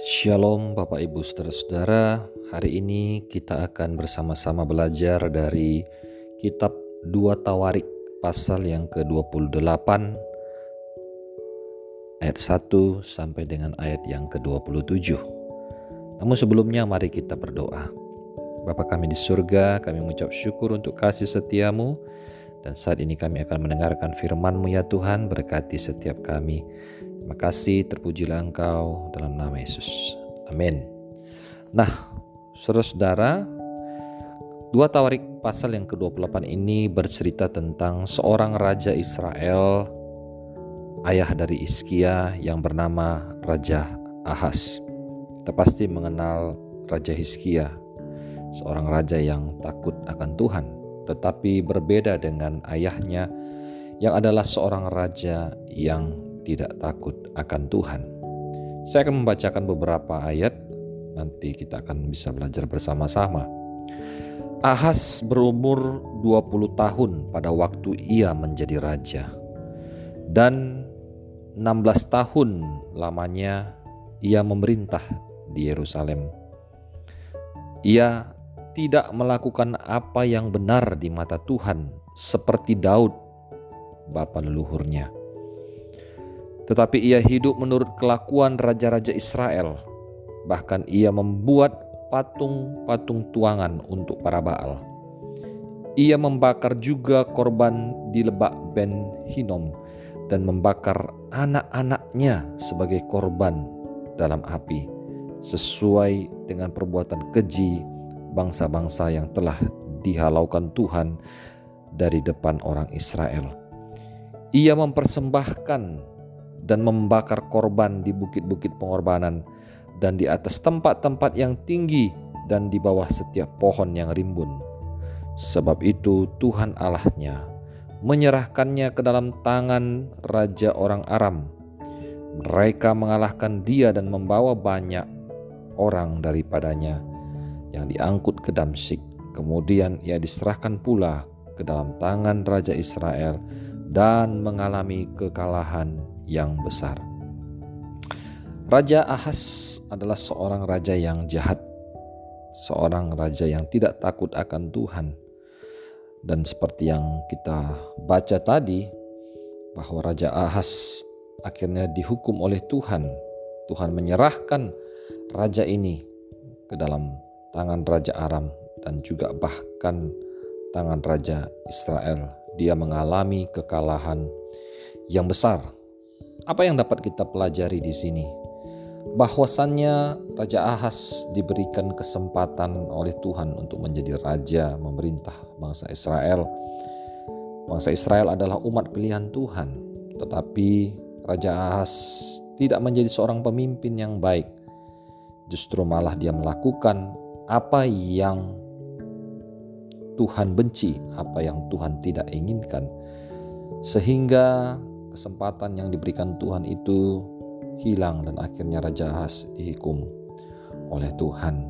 Shalom Bapak Ibu Saudara-saudara, hari ini kita akan bersama-sama belajar dari kitab 2 Tawarik pasal yang ke-28 ayat 1 sampai dengan ayat yang ke-27. Namun sebelumnya mari kita berdoa. Bapa kami di surga, kami mengucap syukur untuk kasih setiamu dan saat ini kami akan mendengarkan firman-Mu ya Tuhan, berkati setiap kami. Terima kasih, terpujilah Engkau dalam nama Yesus. Amin. Nah, saudara-saudara, dua Tawarik pasal yang ke-28 ini bercerita tentang seorang raja Israel, ayah dari Iskia yang bernama Raja Ahas. Kita pasti mengenal Raja Hiskia, seorang raja yang takut akan Tuhan, tetapi berbeda dengan ayahnya yang adalah seorang raja yang tidak takut akan Tuhan. Saya akan membacakan beberapa ayat, nanti kita akan bisa belajar bersama-sama. Ahas berumur 20 tahun pada waktu ia menjadi raja. Dan 16 tahun lamanya ia memerintah di Yerusalem. Ia tidak melakukan apa yang benar di mata Tuhan seperti Daud, bapa leluhurnya tetapi ia hidup menurut kelakuan raja-raja Israel. Bahkan ia membuat patung-patung tuangan untuk para Baal. Ia membakar juga korban di lebak Ben Hinom dan membakar anak-anaknya sebagai korban dalam api sesuai dengan perbuatan keji bangsa-bangsa yang telah dihalaukan Tuhan dari depan orang Israel. Ia mempersembahkan dan membakar korban di bukit-bukit pengorbanan dan di atas tempat-tempat yang tinggi dan di bawah setiap pohon yang rimbun. Sebab itu Tuhan Allahnya menyerahkannya ke dalam tangan raja orang Aram. Mereka mengalahkan dia dan membawa banyak orang daripadanya yang diangkut ke Damsik. Kemudian ia diserahkan pula ke dalam tangan raja Israel dan mengalami kekalahan yang besar. Raja Ahas adalah seorang raja yang jahat, seorang raja yang tidak takut akan Tuhan. Dan seperti yang kita baca tadi, bahwa Raja Ahas akhirnya dihukum oleh Tuhan. Tuhan menyerahkan raja ini ke dalam tangan Raja Aram dan juga bahkan tangan Raja Israel. Dia mengalami kekalahan yang besar apa yang dapat kita pelajari di sini? Bahwasannya Raja Ahas diberikan kesempatan oleh Tuhan untuk menjadi raja memerintah bangsa Israel. Bangsa Israel adalah umat pilihan Tuhan, tetapi Raja Ahas tidak menjadi seorang pemimpin yang baik. Justru malah dia melakukan apa yang Tuhan benci, apa yang Tuhan tidak inginkan, sehingga kesempatan yang diberikan Tuhan itu hilang dan akhirnya Raja Ahas dihukum oleh Tuhan.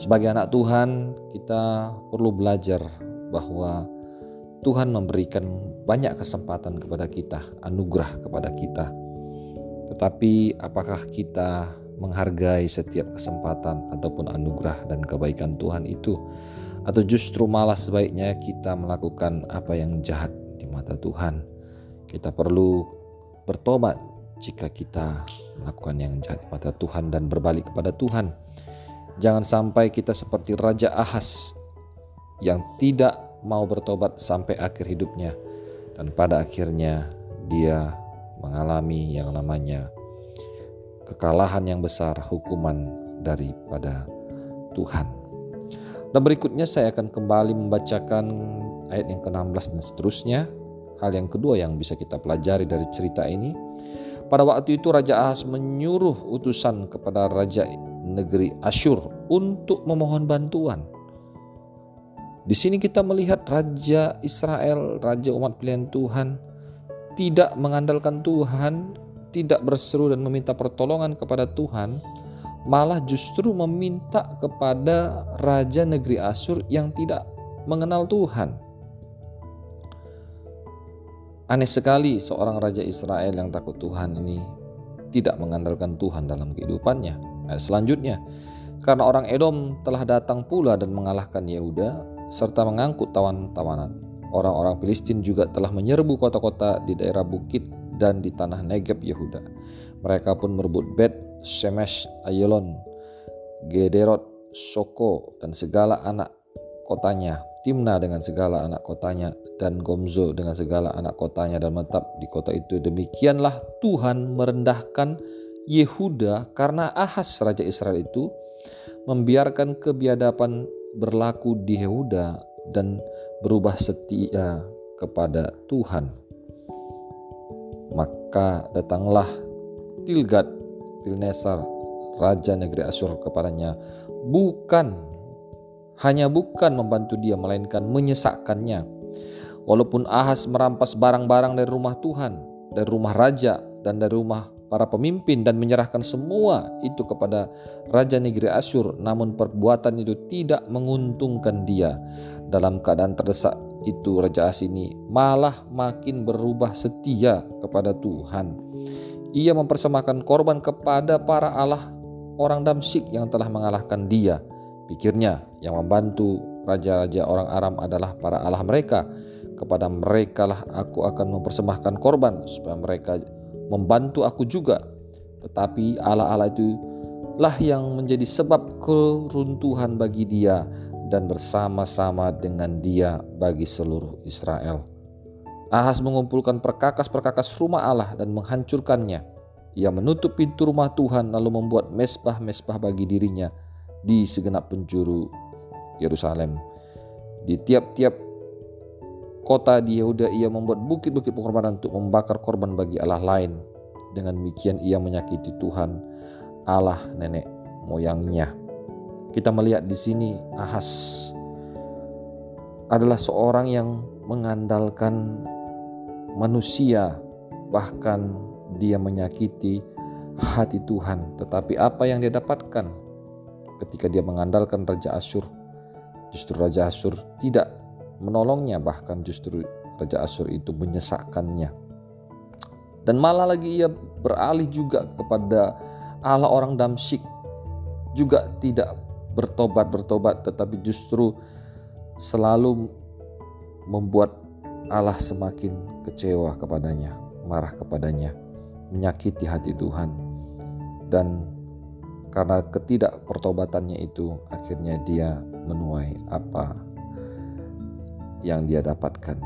Sebagai anak Tuhan, kita perlu belajar bahwa Tuhan memberikan banyak kesempatan kepada kita, anugerah kepada kita. Tetapi apakah kita menghargai setiap kesempatan ataupun anugerah dan kebaikan Tuhan itu? Atau justru malah sebaiknya kita melakukan apa yang jahat di mata Tuhan? Kita perlu bertobat jika kita melakukan yang jahat pada Tuhan dan berbalik kepada Tuhan. Jangan sampai kita seperti Raja Ahas yang tidak mau bertobat sampai akhir hidupnya dan pada akhirnya dia mengalami yang namanya kekalahan yang besar hukuman daripada Tuhan. Dan berikutnya saya akan kembali membacakan ayat yang ke-16 dan seterusnya Hal yang kedua yang bisa kita pelajari dari cerita ini, pada waktu itu Raja Ahas menyuruh utusan kepada Raja negeri Asyur untuk memohon bantuan. Di sini kita melihat Raja Israel, Raja umat pilihan Tuhan, tidak mengandalkan Tuhan, tidak berseru dan meminta pertolongan kepada Tuhan, malah justru meminta kepada Raja negeri Asyur yang tidak mengenal Tuhan. Aneh sekali seorang raja Israel yang takut Tuhan ini tidak mengandalkan Tuhan dalam kehidupannya. Ayat selanjutnya, karena orang Edom telah datang pula dan mengalahkan Yehuda serta mengangkut tawan-tawanan. Orang-orang Filistin juga telah menyerbu kota-kota di daerah bukit dan di tanah Negeb Yehuda. Mereka pun merebut Bet, Shemesh, Ayelon, Gederot, Soko, dan segala anak kotanya, Timna dengan segala anak kotanya, dan Gomzo dengan segala anak kotanya dan menetap di kota itu. Demikianlah Tuhan merendahkan Yehuda karena Ahas Raja Israel itu membiarkan kebiadaban berlaku di Yehuda dan berubah setia kepada Tuhan. Maka datanglah Tilgad Pilnesar Raja negeri Asyur kepadanya bukan hanya bukan membantu dia melainkan menyesakkannya. Walaupun Ahas merampas barang-barang dari rumah Tuhan, dari rumah raja dan dari rumah para pemimpin dan menyerahkan semua itu kepada raja negeri Asyur, namun perbuatan itu tidak menguntungkan dia. Dalam keadaan terdesak itu raja As ini malah makin berubah setia kepada Tuhan. Ia mempersembahkan korban kepada para Allah orang Damsik yang telah mengalahkan dia Pikirnya, yang membantu raja-raja orang Aram adalah para Allah mereka. Kepada mereka lah aku akan mempersembahkan korban supaya mereka membantu aku juga. Tetapi Allah-Allah itu lah yang menjadi sebab keruntuhan bagi dia dan bersama-sama dengan dia bagi seluruh Israel. Ahas mengumpulkan perkakas-perkakas rumah Allah dan menghancurkannya. Ia menutup pintu rumah Tuhan lalu membuat mesbah-mesbah bagi dirinya di segenap penjuru Yerusalem. Di tiap-tiap kota di Yehuda ia membuat bukit-bukit pengorbanan untuk membakar korban bagi Allah lain. Dengan demikian ia menyakiti Tuhan Allah nenek moyangnya. Kita melihat di sini Ahas adalah seorang yang mengandalkan manusia bahkan dia menyakiti hati Tuhan tetapi apa yang dia dapatkan ketika dia mengandalkan Raja Asyur. Justru Raja Asyur tidak menolongnya, bahkan justru Raja Asyur itu menyesakkannya. Dan malah lagi ia beralih juga kepada Allah orang Damsyik. Juga tidak bertobat-bertobat tetapi justru selalu membuat Allah semakin kecewa kepadanya, marah kepadanya, menyakiti hati Tuhan. Dan karena ketidakpertobatannya itu akhirnya dia menuai apa yang dia dapatkan.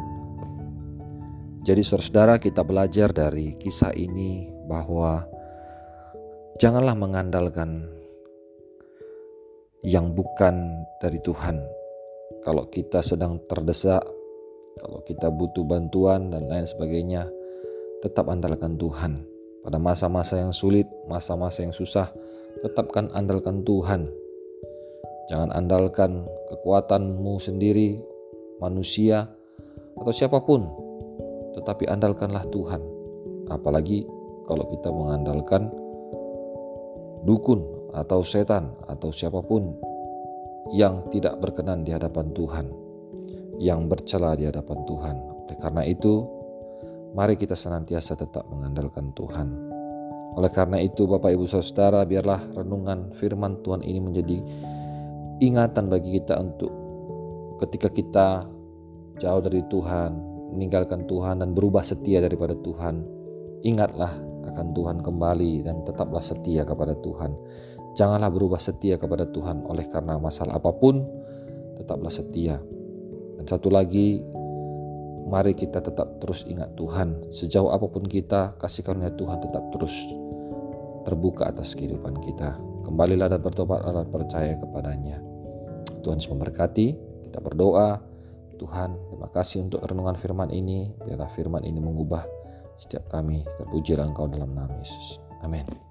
Jadi saudara kita belajar dari kisah ini bahwa janganlah mengandalkan yang bukan dari Tuhan. Kalau kita sedang terdesak, kalau kita butuh bantuan dan lain sebagainya, tetap andalkan Tuhan. Pada masa-masa yang sulit, masa-masa yang susah, tetapkan andalkan Tuhan. Jangan andalkan kekuatanmu sendiri, manusia, atau siapa pun, tetapi andalkanlah Tuhan. Apalagi kalau kita mengandalkan dukun atau setan atau siapa pun yang tidak berkenan di hadapan Tuhan, yang bercela di hadapan Tuhan. Oleh karena itu, mari kita senantiasa tetap mengandalkan Tuhan. Oleh karena itu Bapak Ibu Saudara biarlah renungan firman Tuhan ini menjadi ingatan bagi kita untuk ketika kita jauh dari Tuhan, meninggalkan Tuhan dan berubah setia daripada Tuhan. Ingatlah akan Tuhan kembali dan tetaplah setia kepada Tuhan. Janganlah berubah setia kepada Tuhan oleh karena masalah apa pun, tetaplah setia. Dan satu lagi, mari kita tetap terus ingat Tuhan. Sejauh apa pun kita, kasih karunia Tuhan tetap terus terbuka atas kehidupan kita. Kembalilah dan bertobat dan percaya kepadanya. Tuhan memberkati. Kita berdoa. Tuhan, terima kasih untuk renungan firman ini. Biarlah firman ini mengubah setiap kami. Terpujilah Engkau dalam nama Yesus. Amin.